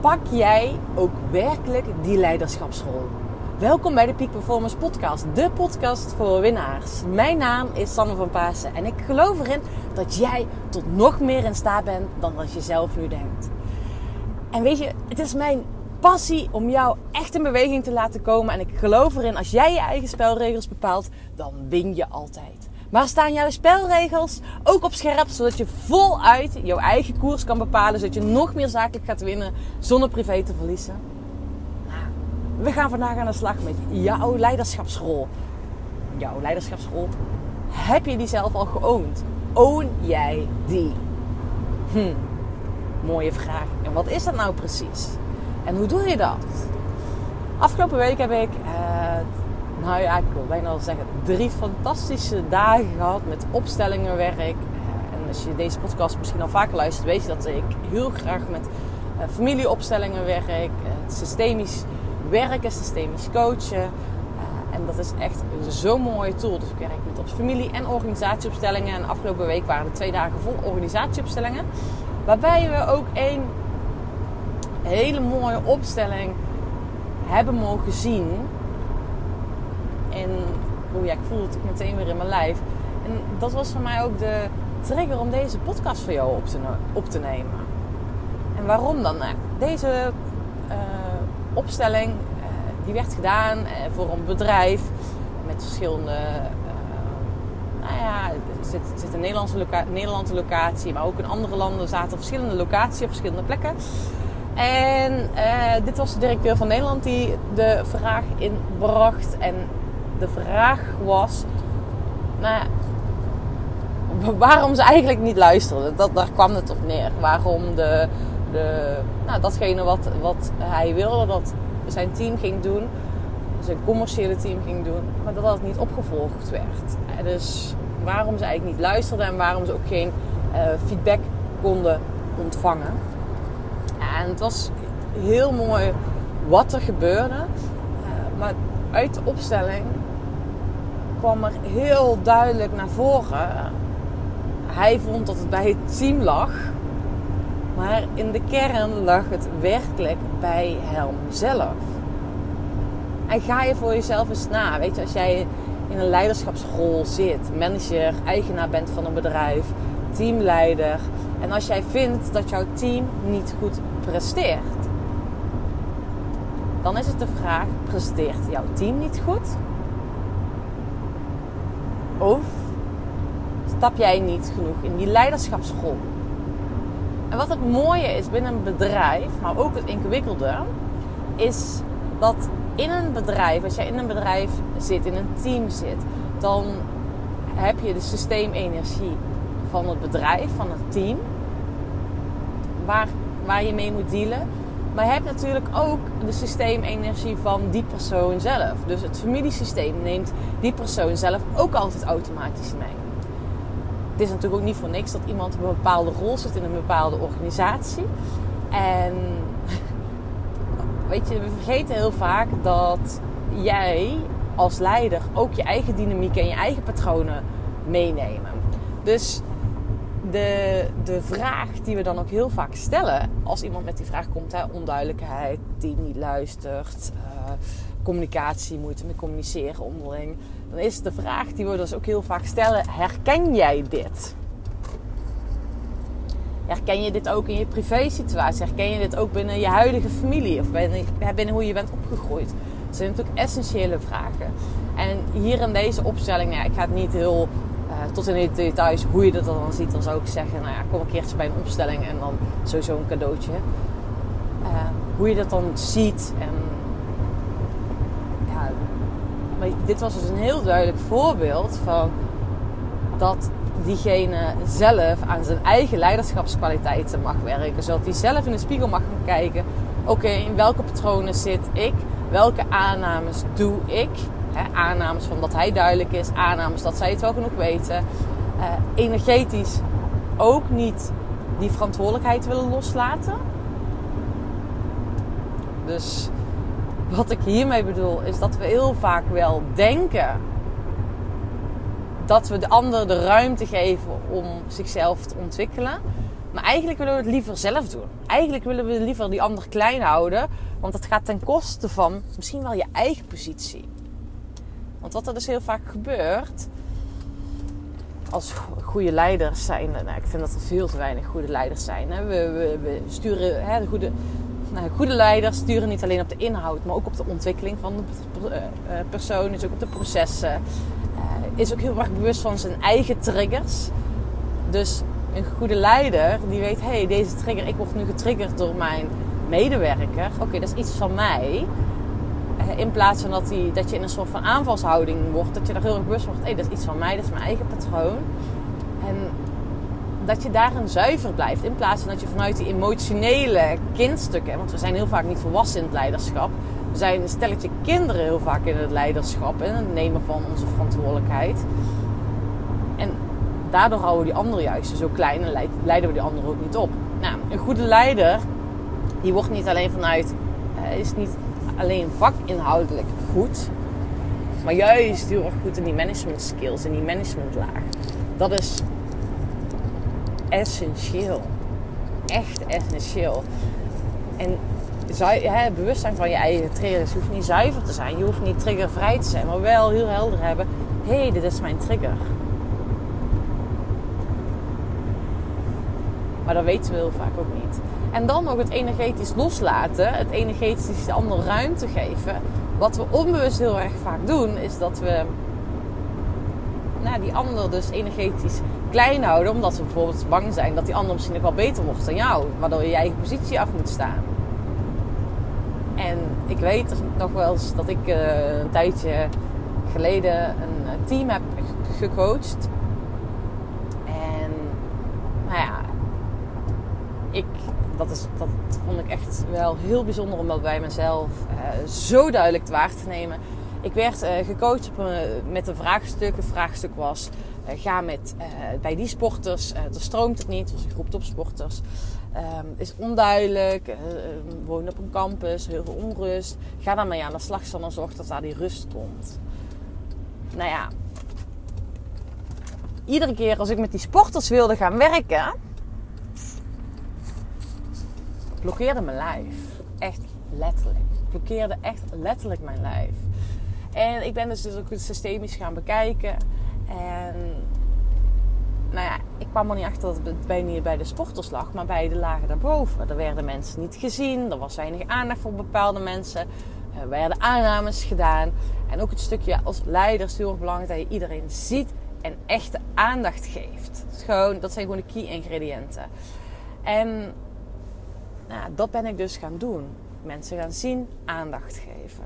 pak jij ook werkelijk die leiderschapsrol? Welkom bij de Peak Performance Podcast, de podcast voor winnaars. Mijn naam is Sanne van Paasen en ik geloof erin dat jij tot nog meer in staat bent dan dat je zelf nu denkt. En weet je, het is mijn passie om jou echt in beweging te laten komen. En ik geloof erin, als jij je eigen spelregels bepaalt, dan win je altijd. Maar staan jouw spelregels ook op scherp, zodat je voluit jouw eigen koers kan bepalen, zodat je nog meer zakelijk gaat winnen zonder privé te verliezen? Nou, we gaan vandaag aan de slag met jouw leiderschapsrol. Jouw leiderschapsrol. Heb je die zelf al geoond? Own jij die? Hm, mooie vraag. En wat is dat nou precies? En hoe doe je dat? Afgelopen week heb ik, uh, nou ja, ik wil bijna wel zeggen, drie fantastische dagen gehad met opstellingenwerk. Uh, en als je deze podcast misschien al vaker luistert, weet je dat ik heel graag met uh, familieopstellingen werk, systemisch werken, systemisch coachen. en dat is echt zo'n mooie tool. Dus ik werk met op familie- en organisatieopstellingen. En afgelopen week waren er twee dagen vol organisatieopstellingen. Waarbij we ook één hele mooie opstelling hebben mogen zien. En oh ik voel het meteen weer in mijn lijf. En dat was voor mij ook de trigger om deze podcast voor jou op te, op te nemen. En waarom dan? Deze uh, opstelling uh, die werd gedaan uh, voor een bedrijf met verschillende. nou ja, er zit, zit een Nederlandse, Nederlandse locatie, maar ook in andere landen zaten verschillende locaties op verschillende plekken. En dit was de directeur van Nederland die de vraag inbracht. En de vraag was: nou, waarom ze eigenlijk niet luisterden. Dat, daar kwam het op neer. Waarom de, de, nou, datgene wat, wat hij wilde dat zijn team ging doen, zijn commerciële team ging doen, maar dat dat niet opgevolgd werd. Dus waarom ze eigenlijk niet luisterden en waarom ze ook geen uh, feedback konden ontvangen. En het was heel mooi wat er gebeurde. Uh, maar uit de opstelling kwam er heel duidelijk naar voren. Hij vond dat het bij het team lag. Maar in de kern lag het werkelijk bij hem zelf. En ga je voor jezelf eens na. Weet je, als jij in een leiderschapsrol zit, manager, eigenaar bent van een bedrijf, teamleider. En als jij vindt dat jouw team niet goed presteert, dan is het de vraag: presteert jouw team niet goed? Of stap jij niet genoeg in die leiderschapsrol? En wat het mooie is binnen een bedrijf, maar ook het ingewikkelde, is dat in een bedrijf, als jij in een bedrijf zit, in een team zit, dan heb je de systeemenergie van het bedrijf, van het team, waar, waar je mee moet dealen. Maar je hebt natuurlijk ook de systeemenergie van die persoon zelf. Dus het familiesysteem neemt die persoon zelf ook altijd automatisch mee. Het is natuurlijk ook niet voor niks dat iemand een bepaalde rol zit in een bepaalde organisatie. En weet je, we vergeten heel vaak dat jij als leider ook je eigen dynamiek en je eigen patronen meenemen. Dus de, de vraag die we dan ook heel vaak stellen als iemand met die vraag komt, hè, onduidelijkheid, die niet luistert, uh, communicatie, moeite met communiceren onderling, dan is de vraag die we dus ook heel vaak stellen: herken jij dit? Herken je dit ook in je privé situatie? Herken je dit ook binnen je huidige familie of binnen, binnen hoe je bent opgegroeid? Dat zijn natuurlijk essentiële vragen. En hier in deze opstelling, nou ja, ik ga het niet heel tot in de details hoe je dat dan ziet, dan zou ik zeggen, nou ja, kom een keertje bij een opstelling en dan sowieso een cadeautje. Uh, hoe je dat dan ziet en ja, maar dit was dus een heel duidelijk voorbeeld van dat diegene zelf aan zijn eigen leiderschapskwaliteiten mag werken. Zodat hij zelf in de spiegel mag gaan kijken. Oké, in welke patronen zit ik? Welke aannames doe ik? Aannames van dat hij duidelijk is, aannames dat zij het wel genoeg weten. Uh, energetisch ook niet die verantwoordelijkheid willen loslaten. Dus wat ik hiermee bedoel is dat we heel vaak wel denken dat we de ander de ruimte geven om zichzelf te ontwikkelen. Maar eigenlijk willen we het liever zelf doen. Eigenlijk willen we liever die ander klein houden. Want dat gaat ten koste van misschien wel je eigen positie. Want wat er dus heel vaak gebeurt. Als goede leiders zijn. Nou, ik vind dat er veel te weinig goede leiders zijn. We, we, we sturen hè, de goede. Nou, goede leiders sturen niet alleen op de inhoud, maar ook op de ontwikkeling van de eh, eh, persoon, is ook op de processen. Is ook heel erg bewust van zijn eigen triggers. Dus een goede leider die weet, hé, hey, deze trigger, ik word nu getriggerd door mijn medewerker. Oké, dat is iets van mij. Eh, in plaats van dat, die, dat je in een soort van aanvalshouding wordt, dat je daar heel erg bewust wordt, hé, hey, dat is iets van mij, dat is mijn eigen patroon. En dat je daarin zuiver blijft. In plaats van dat je vanuit die emotionele kindstukken, want we zijn heel vaak niet volwassen in het leiderschap. We zijn een stelletje kinderen heel vaak in het leiderschap en het nemen van onze verantwoordelijkheid. En daardoor houden we die anderen juist zo klein en leiden we die anderen ook niet op. Nou, een goede leider, die wordt niet alleen vanuit, uh, is niet alleen vakinhoudelijk goed, maar juist heel erg goed in die management skills, in die managementlaag. Dat is essentieel. Echt essentieel. En bewustzijn van je eigen triggers. Hoeft niet zuiver te zijn. Je hoeft niet triggervrij te zijn. Maar wel heel helder hebben. Hé, hey, dit is mijn trigger. Maar dat weten we heel vaak ook niet. En dan nog het energetisch loslaten. Het energetisch de ander ruimte geven. Wat we onbewust heel erg vaak doen, is dat we nou, die ander dus energetisch klein houden. Omdat we bijvoorbeeld bang zijn dat die ander misschien nog wel beter wordt dan jou. Waardoor je je eigen positie af moet staan. En ik weet nog wel eens dat ik uh, een tijdje geleden een team heb gecoacht. En nou ja, ik, dat, is, dat vond ik echt wel heel bijzonder om dat bij mezelf uh, zo duidelijk waar te nemen. Ik werd uh, gecoacht op met een vraagstuk. Het vraagstuk was: uh, ga met, bij die sporters, er stroomt het niet, het was een groep topsporters. Um, is onduidelijk, wonen op een campus, heel veel onrust. Ga dan mee aan de slag, dan zorg dat daar die rust komt. Nou ja, iedere keer als ik met die sporters wilde gaan werken, blokkeerde mijn lijf. Echt letterlijk. Blokkeerde echt letterlijk mijn lijf. En ik ben dus, dus ook systemisch gaan bekijken. En nou ja, ik kwam er niet achter dat het bij, niet bij de sporters lag, maar bij de lagen daarboven. Er werden mensen niet gezien, er was weinig aandacht voor bepaalde mensen. Er werden aannames gedaan. En ook het stukje als leider is heel erg belangrijk dat je iedereen ziet en echte aandacht geeft. Dat, gewoon, dat zijn gewoon de key ingrediënten. En nou, dat ben ik dus gaan doen. Mensen gaan zien, aandacht geven.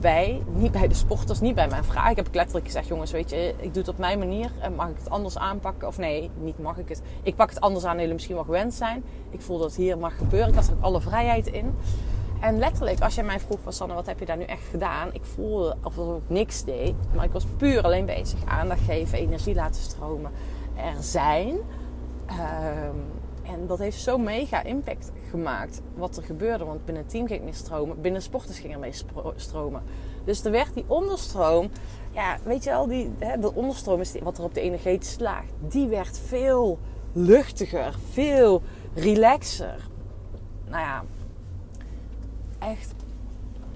Bij, niet bij de sporters, niet bij mijn vraag. Ik heb letterlijk gezegd, jongens, weet je, ik doe het op mijn manier. Mag ik het anders aanpakken? Of nee, niet mag ik het. Ik pak het anders aan jullie misschien wel gewend zijn. Ik voel dat het hier mag gebeuren. Ik had er ook alle vrijheid in. En letterlijk, als jij mij vroeg van Sanne, wat heb je daar nu echt gedaan? Ik voelde alsof ik niks deed. Maar ik was puur alleen bezig. Aandacht geven, energie laten stromen. Er zijn. Ehm, en dat heeft zo mega impact gemaakt wat er gebeurde. Want binnen het team ging het meer stromen. Binnen sporters ging er mee stromen. Dus er werd die onderstroom. Ja, weet je wel, die, hè, de onderstroom is wat er op de energetische laag. Die werd veel luchtiger. Veel relaxer. Nou ja, echt.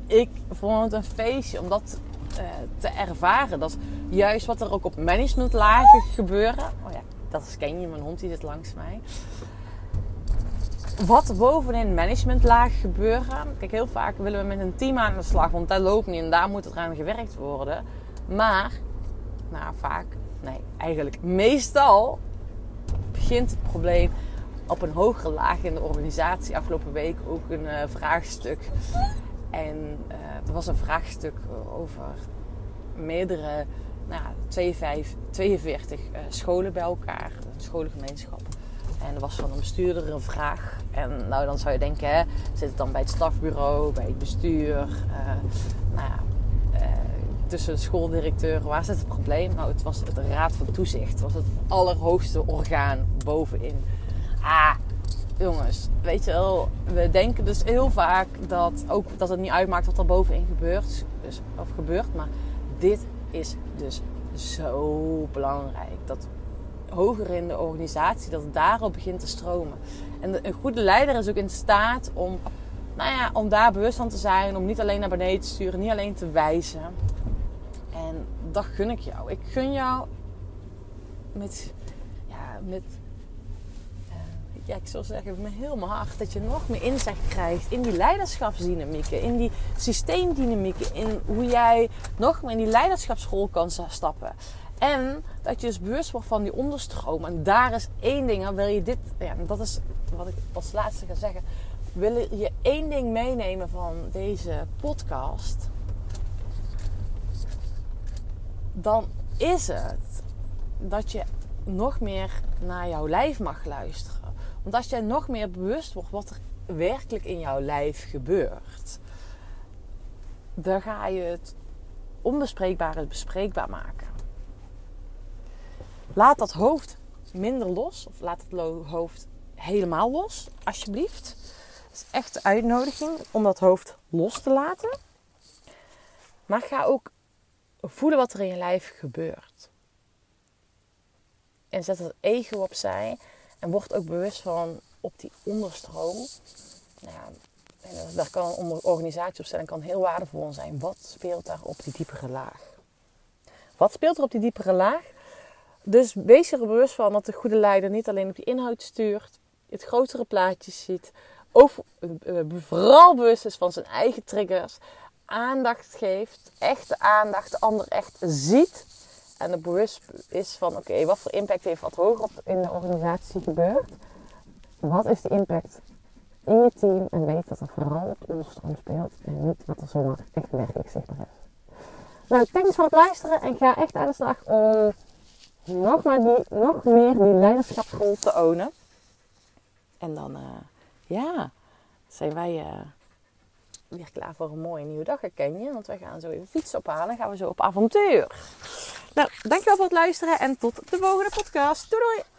Ik vond het een feestje om dat uh, te ervaren. Dat juist wat er ook op managementlagen gebeuren. Oh ja, dat ken je, mijn hond die zit langs mij wat bovenin managementlaag gebeuren. Kijk, heel vaak willen we met een team aan de slag, want dat loopt niet en daar moet het aan gewerkt worden. Maar, nou vaak, nee, eigenlijk meestal begint het probleem op een hogere laag in de organisatie. Afgelopen week ook een uh, vraagstuk. En uh, er was een vraagstuk over meerdere, nou, 42, 42 uh, scholen bij elkaar, een scholengemeenschap. En er was van een bestuurder een vraag. En nou, dan zou je denken, hè, zit het dan bij het stafbureau, bij het bestuur? Uh, nou ja, uh, tussen schooldirecteur, waar zit het probleem? Nou, het was de raad van toezicht. Het was het allerhoogste orgaan bovenin. Ah, jongens, weet je wel, we denken dus heel vaak dat, ook, dat het niet uitmaakt wat er bovenin gebeurt. Dus, of gebeurt, maar dit is dus zo belangrijk. Dat hoger in de organisatie, dat daarop begint te stromen. En een goede leider is ook in staat om, nou ja, om daar bewust van te zijn, om niet alleen naar beneden te sturen, niet alleen te wijzen. En dat gun ik jou. Ik gun jou met, ja, met, uh, ja, ik zou zeggen, met heel mijn hart, dat je nog meer inzicht krijgt in die leiderschapsdynamieken, in die systeemdynamieken, in hoe jij nog meer in die leiderschapsschool kan stappen. En dat je dus bewust wordt van die onderstroom. En daar is één ding. Wil je dit, ja, dat is wat ik als laatste ga zeggen. Wil je één ding meenemen van deze podcast? Dan is het dat je nog meer naar jouw lijf mag luisteren. Want als jij nog meer bewust wordt wat er werkelijk in jouw lijf gebeurt, dan ga je het onbespreekbare bespreekbaar maken. Laat dat hoofd minder los. Of laat het hoofd helemaal los, alsjeblieft. Het is echt de uitnodiging om dat hoofd los te laten. Maar ga ook voelen wat er in je lijf gebeurt. En zet het ego opzij. En word ook bewust van op die onderstroom. Nou ja, daar kan een organisatieopstelling kan heel waardevol zijn. Wat speelt daar op die diepere laag? Wat speelt er op die diepere laag? Dus wees er bewust van dat de goede leider niet alleen op die inhoud stuurt, het grotere plaatje ziet, over, uh, vooral bewust is van zijn eigen triggers, aandacht geeft, echte aandacht, de ander echt ziet en er bewust is van oké, wat voor impact heeft wat hoger in de organisatie gebeurd. Wat is de impact in je team en weet dat er vooral op onderstroom speelt en niet wat er zomaar echt werkelijk zichtbaar is. Nou, thanks voor het luisteren en ga echt aan de slag om nog, maar die, nog meer die leiderschapsrol te ownen. En dan, uh, ja, zijn wij uh, weer klaar voor een mooie nieuwe dag, herken je. Want wij gaan zo even fietsen ophalen en gaan we zo op avontuur. Nou, dankjewel voor het luisteren en tot de volgende podcast. Doei doei!